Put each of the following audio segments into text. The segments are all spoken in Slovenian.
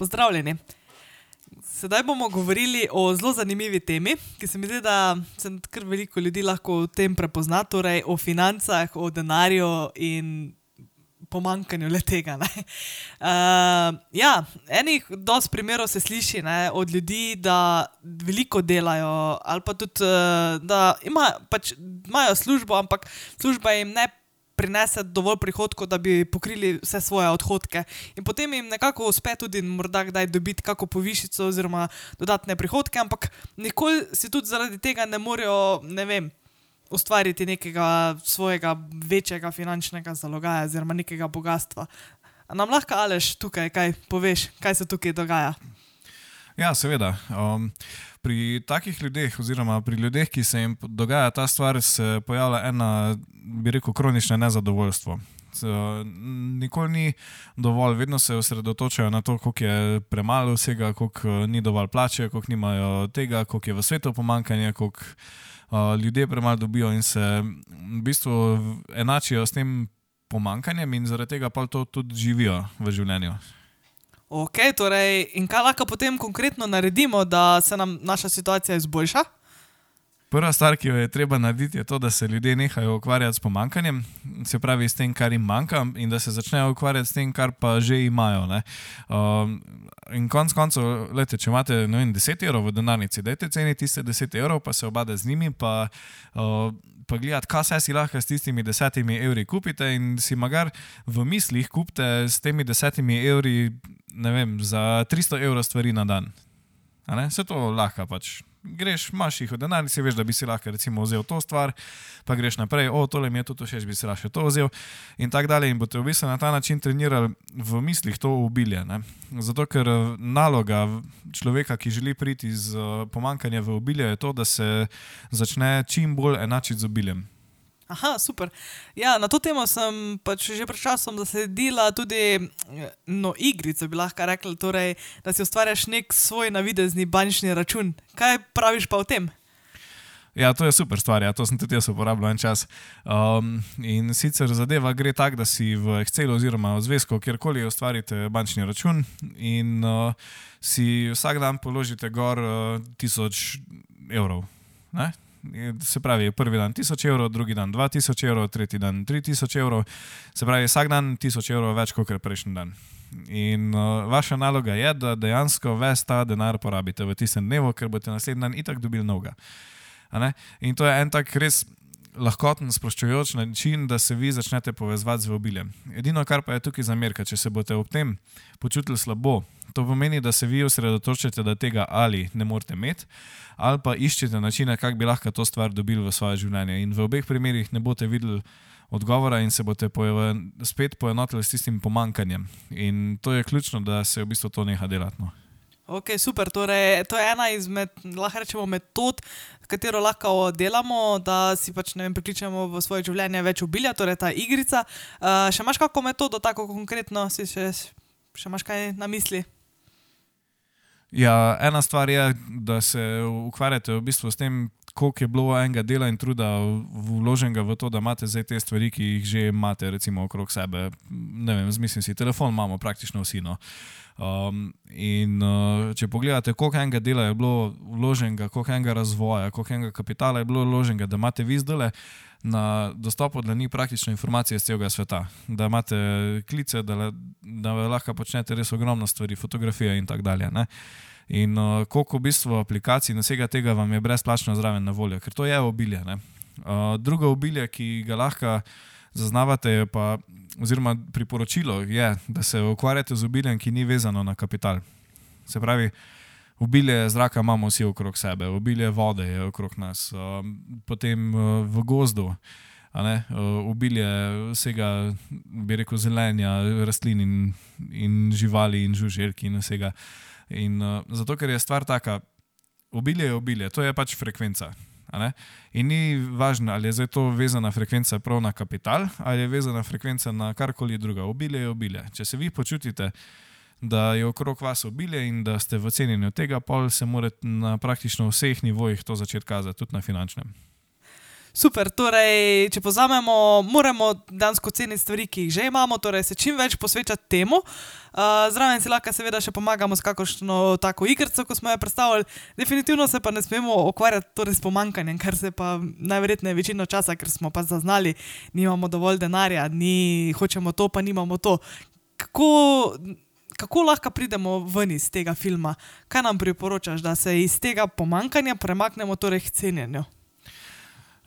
Pozdravljeni. Sedaj bomo govorili o zelo zanimivi temi, ki se mi zdi, da se kar veliko ljudi lahko v tem prepozna, torej o financah, o denarju in pomankanju le tega. Uh, ja, enih dosti primerov se sliši ne, od ljudi, da veliko delajo, ali pa tudi, da ima, pač, imajo službo, ampak služba jim ne prinese dovolj prihodkov, da bi pokrili vse svoje odhodke. In potem jim nekako uspe tudi morda kdaj dobiti kakšno povišico oziroma dodatne prihodke, ampak nikoli si tudi zaradi tega ne morejo, ne vem. Ustvariti nekega svojega večjega finančnega zalogaja, oziroma nekega bogatstva. A nam lahko ališ tukaj, kaj poveš, kaj se tukaj dogaja? Ja, seveda. Um, pri takih ljudeh, oziroma pri ljudeh, ki se jim dogaja ta stvar, se pojavlja ena, bi rekel, kronično nezadovoljstvo. Nikoli ni dovolj, vedno se osredotočajo na to, koliko je premalo vsega, koliko ni dovolj plače, koliko nimajo tega, koliko je v svetu pomankanje, koliko uh, ljudje premalo dobijo in se v bistvu enačijo s tem pomankanjem in zaradi tega pa to tudi živijo v življenju. Ok, torej, in kaj lahko potem konkretno naredimo, da se nam naša situacija izboljša? Prva stvar, ki jo je treba narediti, je to, da se ljudje nehajo ukvarjati s pomankanjem, se pravi s tem, kar jim manjka, in da se začnejo ukvarjati s tem, kar pa že imajo. Um, in konec koncev, lete, če imate vem, 10 evrov v denarnici, dajte ceni tiste 10 evrov, pa se obade z njimi, pa, uh, pa gledate, kaj se si lahko s tistimi 10 evri kupite, in si magar v mislih kupite s temi 10 evri vem, za 300 evrov stvari na dan. Vse to lahko pač greš, imaš jih v denarnici, veš, da bi si lahko recimo vzel to stvar, pa greš naprej, o, tole mi je to všeč, bi si lahko to vzel in tako dalje. In boste v bistvu na ta način trenirali v mislih to obilje. Ne? Zato, ker naloga človeka, ki želi priti iz pomankanja v obilje, je to, da se začne čim bolj enačiti z obiljem. Aha, super. Ja, na to temo sem pač že pred časom zasledila tudi no, igrico, bi lahko rekla, torej, da si ustvarjaš nek svoj navidezni bančni račun. Kaj praviš pa o tem? Ja, to je super stvar, ja, to sem tudi jaz uporabljal en čas. Um, in sicer zadeva gre tako, da si v Excelu oziroma v Zvezku, kjerkoli ustvarite bančni račun in uh, si vsak dan položite gor uh, tisoč evrov. Ne? Se pravi, prvi dan 1000 evrov, drugi dan 2000 evrov, tretji dan 3000 evrov, se pravi, vsak dan 1000 evrov več kot prejšnji dan. In uh, vaša naloga je, da dejansko ves ta denar porabite v tistem dnevu, ker boste naslednji dan itak dobili novega. In to je en tak res lahkoten, sproščujoč način, da se vi začnete povezati z obiljem. Edino, kar pa je tukaj za merka, če se boste ob tem počutili slabo, to pomeni, da se vi osredotočite, da tega ali ne morete imeti, ali pa iščete načine, kako bi lahko to stvar dobili v svoje življenje. In v obeh primerih ne boste videli odgovora in se boste poje, spet poenotili s tistim pomankanjem. In to je ključno, da se v bistvu to neha delati. No. Ok, super. Torej, to je ena izmed, lahko rečemo, metod, katero lahko delamo, da si pač ne vem, prikličemo v svoje življenje več obilja, torej ta igrica. Uh, še imaš kakšno metodo, tako konkretno, si še, še imaš kaj na misli? Ja, ena stvar je, da se ukvarjate v bistvu s tem, koliko je bilo enega dela in truda vloženega v to, da imate zdaj te stvari, ki jih že imate, recimo okrog sebe. Ne vem, zmislim si, telefon imamo praktično vsi. No. Um, in uh, če pogledate, koliko enega dela je bilo vloženega, koliko enega razvoja, koliko enega kapitala je bilo vloženega, da imate vi zdaj na dostopu, da ni praktično informacije iz celega sveta, da imate klice, da, da lahko počnete res ogromno stvari, fotografije in tako dalje. Ne? In uh, koliko v bistvu aplikacij in vsega tega vam je brezplačno zraven na voljo, ker to je obilje. Uh, drugo obilje, ki ga lahko zaznavate, pa, oziroma priporočilo je, da se ukvarjate z obiljem, ki ni vezano na kapital. Se pravi, obilje zraka imamo vsi okrog sebe, obilje vode je okrog nas, uh, potem uh, v gozdu. Ubilje vsega, bi rekel, zelenja, rastlin in, in živali in žuželk in vsega. In uh, zato, ker je stvar taka, obilje je obilje, to je pač frekvenca. In ni važno, ali je to vezana frekvenca prav na kapital ali je vezana frekvenca na karkoli druga. Obilje je obilje. Če se vi počutite, da je okrog vas obilje in da ste v cenjenju tega, pol se morate na praktično vseh nivojih to začeti kazati, tudi na finančnem. Super, torej, če pozamemo, moramo dejansko ceniti stvari, ki jih že imamo, torej se čim več posvečati temu. Uh, zraven si lahko seveda še pomagamo s kakšno tako igrico, kot smo jo predstavili. Definitivno se pa ne smemo ukvarjati torej s pomankanjem, kar se pa najverjetneje večino časa, ker smo pa zaznali, nimamo dovolj denarja, ni, hočemo to, pa nimamo to. Kako, kako lahko pridemo ven iz tega filma? Kaj nam priporočaš, da se iz tega pomankanja premaknemo torej k cenjenju?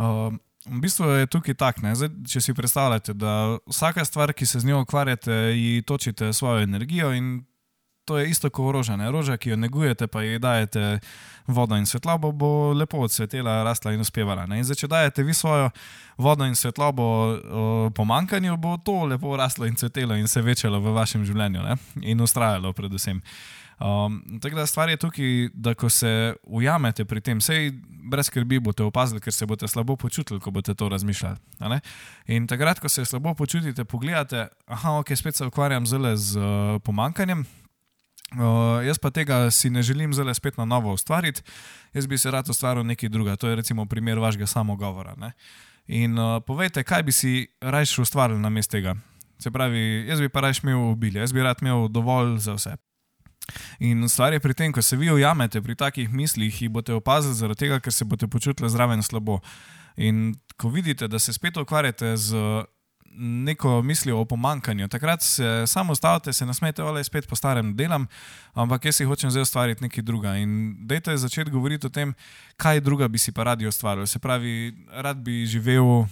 Uh, v bistvu je tukaj tako, če si predstavljate, da vsaka stvar, ki se z njo ukvarjate, ji točite svojo energijo in to je isto kot roža. Ne? Roža, ki jo negujete, pa ji dajete vodo in svetlobo, bo lepo odsvetela, rasla in uspevala. In zdaj, če dajete vi svojo vodo in svetlobo uh, pomankanju, bo to lepo raslo in cvetelo in se večalo v vašem življenju ne? in ustrajalo, predvsem. Um, tako da stvar je tukaj, da ko se ujamete pri tem, sej brez skrbi boste opazili, ker se boste slabo počutili, ko boste to razmišljali. In takrat, ko se slabo počutite, pogledate, da ok, spet se ukvarjam zelo z uh, pomankanjem. Uh, jaz pa tega si ne želim zelo spet na novo ustvariti, jaz bi se rad ustvaril nekaj drugega. To je recimo primer vašega samogovora. Ne? In uh, povejte, kaj bi si raje ustvarili na mestu tega. Se pravi, jaz bi pa raje imel obilje, jaz bi rad imel dovolj za vse. In stvar je pri tem, ko se vi ujamete pri takih mislih, jih boste opazili, zaradi tega, ker se boste počutili zraven slabo. In ko vidite, da se spet ukvarjate z neko mislijo o pomankanju, takrat se samo stavite, se nasmete, ole spet po starem delam, ampak jaz si hočem zdaj ustvariti nekaj druga. In dejte začeti govoriti o tem, kaj druga bi si pa radi ustvarili. Se pravi, rad bi živel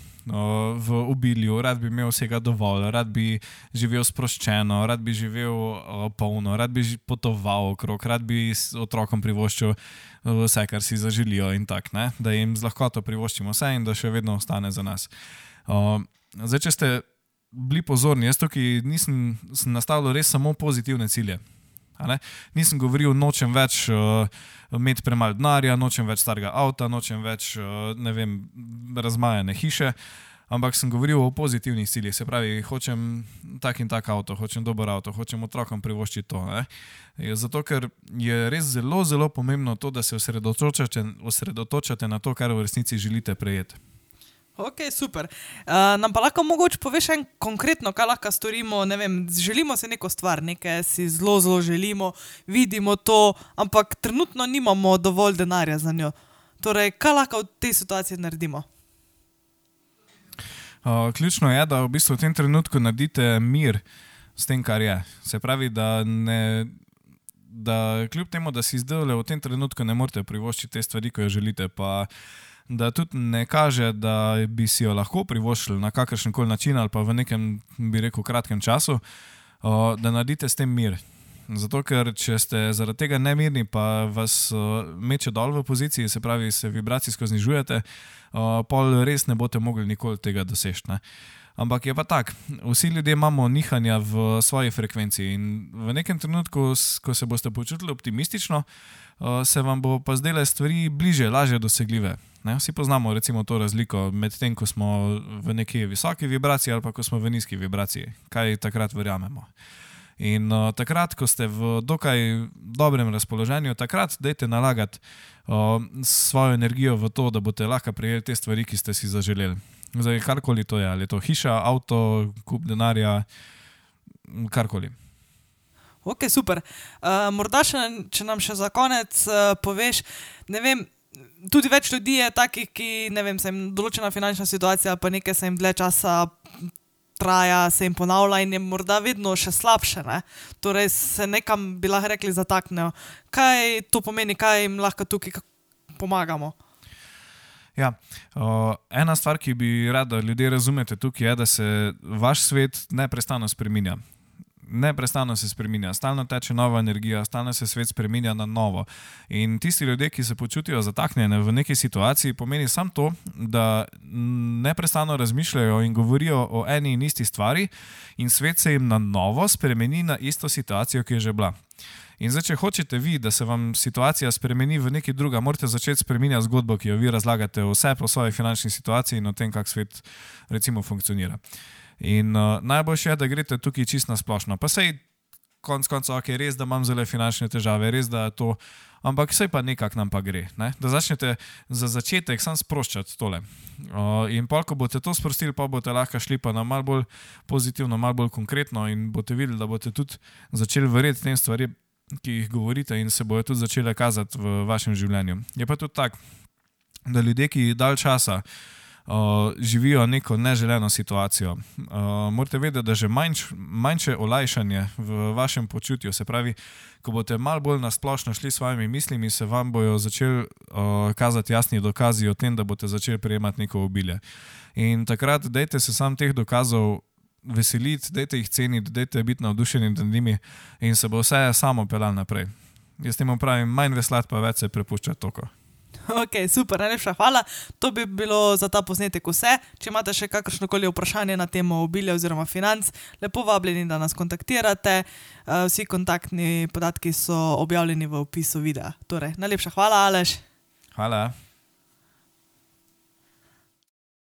v obilju, rad bi imel vsega dovolj, rad bi živel sproščeno, rad bi živel polno, rad bi potoval okrog, rad bi otrokom privoščil vse, kar si zaželijo in tako, da jim z lahkoto privoščimo vse in da še vedno ostane za nas. Zdaj, če ste bili pozorni, jaz tukaj nisem nastavil res samo pozitivne cilje. Nisem govoril, nočem več uh, imeti premalo denarja, nočem več starega avta, nočem več uh, vem, razmajane hiše, ampak sem govoril o pozitivnih ciljih. Se pravi, hočem tak in tak avto, hočem dober avto, hočem otrokom privoščiti to. Ne? Zato, ker je res zelo, zelo pomembno to, da se osredotočate, osredotočate na to, kar v resnici želite prejeti. Ok, super. Uh, nam pa lahko mogoče poveš en konkretno, kaj lahko storimo. Vem, želimo se neko stvar, nekaj si zelo, zelo želimo, vidimo to, ampak trenutno nimamo dovolj denarja za njo. Torej, kaj lahko v tej situaciji naredimo? Uh, ključno je, da v bistvu v tem trenutku naredite mir s tem, kar je. Se pravi, da, ne, da kljub temu, da si zdaj v tem trenutku ne morete privoščiti te stvari, ki jo želite. Pa, da tudi ne kaže, da bi si jo lahko privoščili na kakršen koli način ali pa v nekem, bi rekel, kratkem času, da naredite s tem mir. Zato, ker če ste zaradi tega nemirni, pa vas meče dol v poziciji, se pravi, se vibracijsko znižujete, pol res ne boste mogli nikoli tega doseči. Ampak je pa tako, vsi ljudje imamo nihanja v svoji frekvenci in v nekem trenutku, ko se boste počutili optimistično, se vam bo pa zdele stvari bliže, lažje dosegljive. Ne? Vsi poznamo recimo to razliko med tem, ko smo v neki visoki vibraciji ali pa ko smo v nizki vibraciji. Kaj takrat verjamemo? In uh, takrat, ko ste v dokaj dobrem razpoloženju, takrat dajte nalagati uh, svojo energijo v to, da boste lahko prejeli te stvari, ki ste si zaželeli. Zdaj, karkoli to je, ali je to hiša, avto, kup denarja, karkoli. Ok, super. Uh, morda, še, če nam še za konec uh, poveš, ne vem tudi več ljudi je takih, ki ne vem, se jim določena finančna situacija, pa nekaj se jim dlje časa traja, se jim ponavlja in je morda vedno še slabše. Ne? Torej se nekam bi lahko rekli zataknejo. Kaj to pomeni, kaj jim lahko tukaj pomagamo? Ja, uh, ena stvar, ki bi rada ljudje razumete tukaj, je, da se vaš svet neprestano spremenja neprestano se spremenja, stalno teče nova energija, stalno se svet spremenja na novo. In tisti ljudje, ki se počutijo zataknjene v neki situaciji, pomeni samo to, da neprestano razmišljajo in govorijo o eni in isti stvari, in svet se jim na novo spremeni na isto situacijo, ki je že bila. In zdaj, če hočete vi, da se vam situacija spremeni v neki druga, morate začeti spremenjati zgodbo, ki jo vi razlagate vse po svoji finančni situaciji in o tem, kako svet recimo funkcionira. In uh, najboljše je, da greste tukaj čisto na splošno. Pa sej konc koncev, ok, res, da imam zelo finančne težave, res, da je to. Ampak vse pa nekako nam pa gre. Ne? Da začnete za začetek sam sproščati tole. Uh, in pa, ko boste to sprostili, pa boste lahko šli pa na malo bolj pozitivno, malo bolj konkretno in boste videli, da boste tudi začeli verjeti tem stvarem, ki jih govorite in se bojo tudi začele kazati v vašem življenju. Je pa tudi tako, da ljudje, ki dalj časa uh, živijo neko neželeno situacijo. Uh, morate vedeti, da že manjš, manjše olajšanje v vašem počutju, se pravi, ko boste malo bolj nasplošno šli s svojimi mislimi, se vam bojo začeli uh, kazati jasni dokazi o tem, da boste začeli prejemati neko obilje. In takrat dajte se sam teh dokazov. Veseliti, dajte jih ceniti, dajte biti navdušeni nad njimi, in se bo vse samo pelalo naprej. Jaz temu pravim, manj veslati, pa več se prepušča toko. Ok, super, najlepša hvala. To bi bilo za ta posnetek vse. Če imate še kakršno koli vprašanje na temo obilja oziroma financ, lepo vabljeni, da nas kontaktirate. Eh, vsi kontaktni podatki so objavljeni v opisu videa. Torej, najlepša hvala, Aleš. Hvala.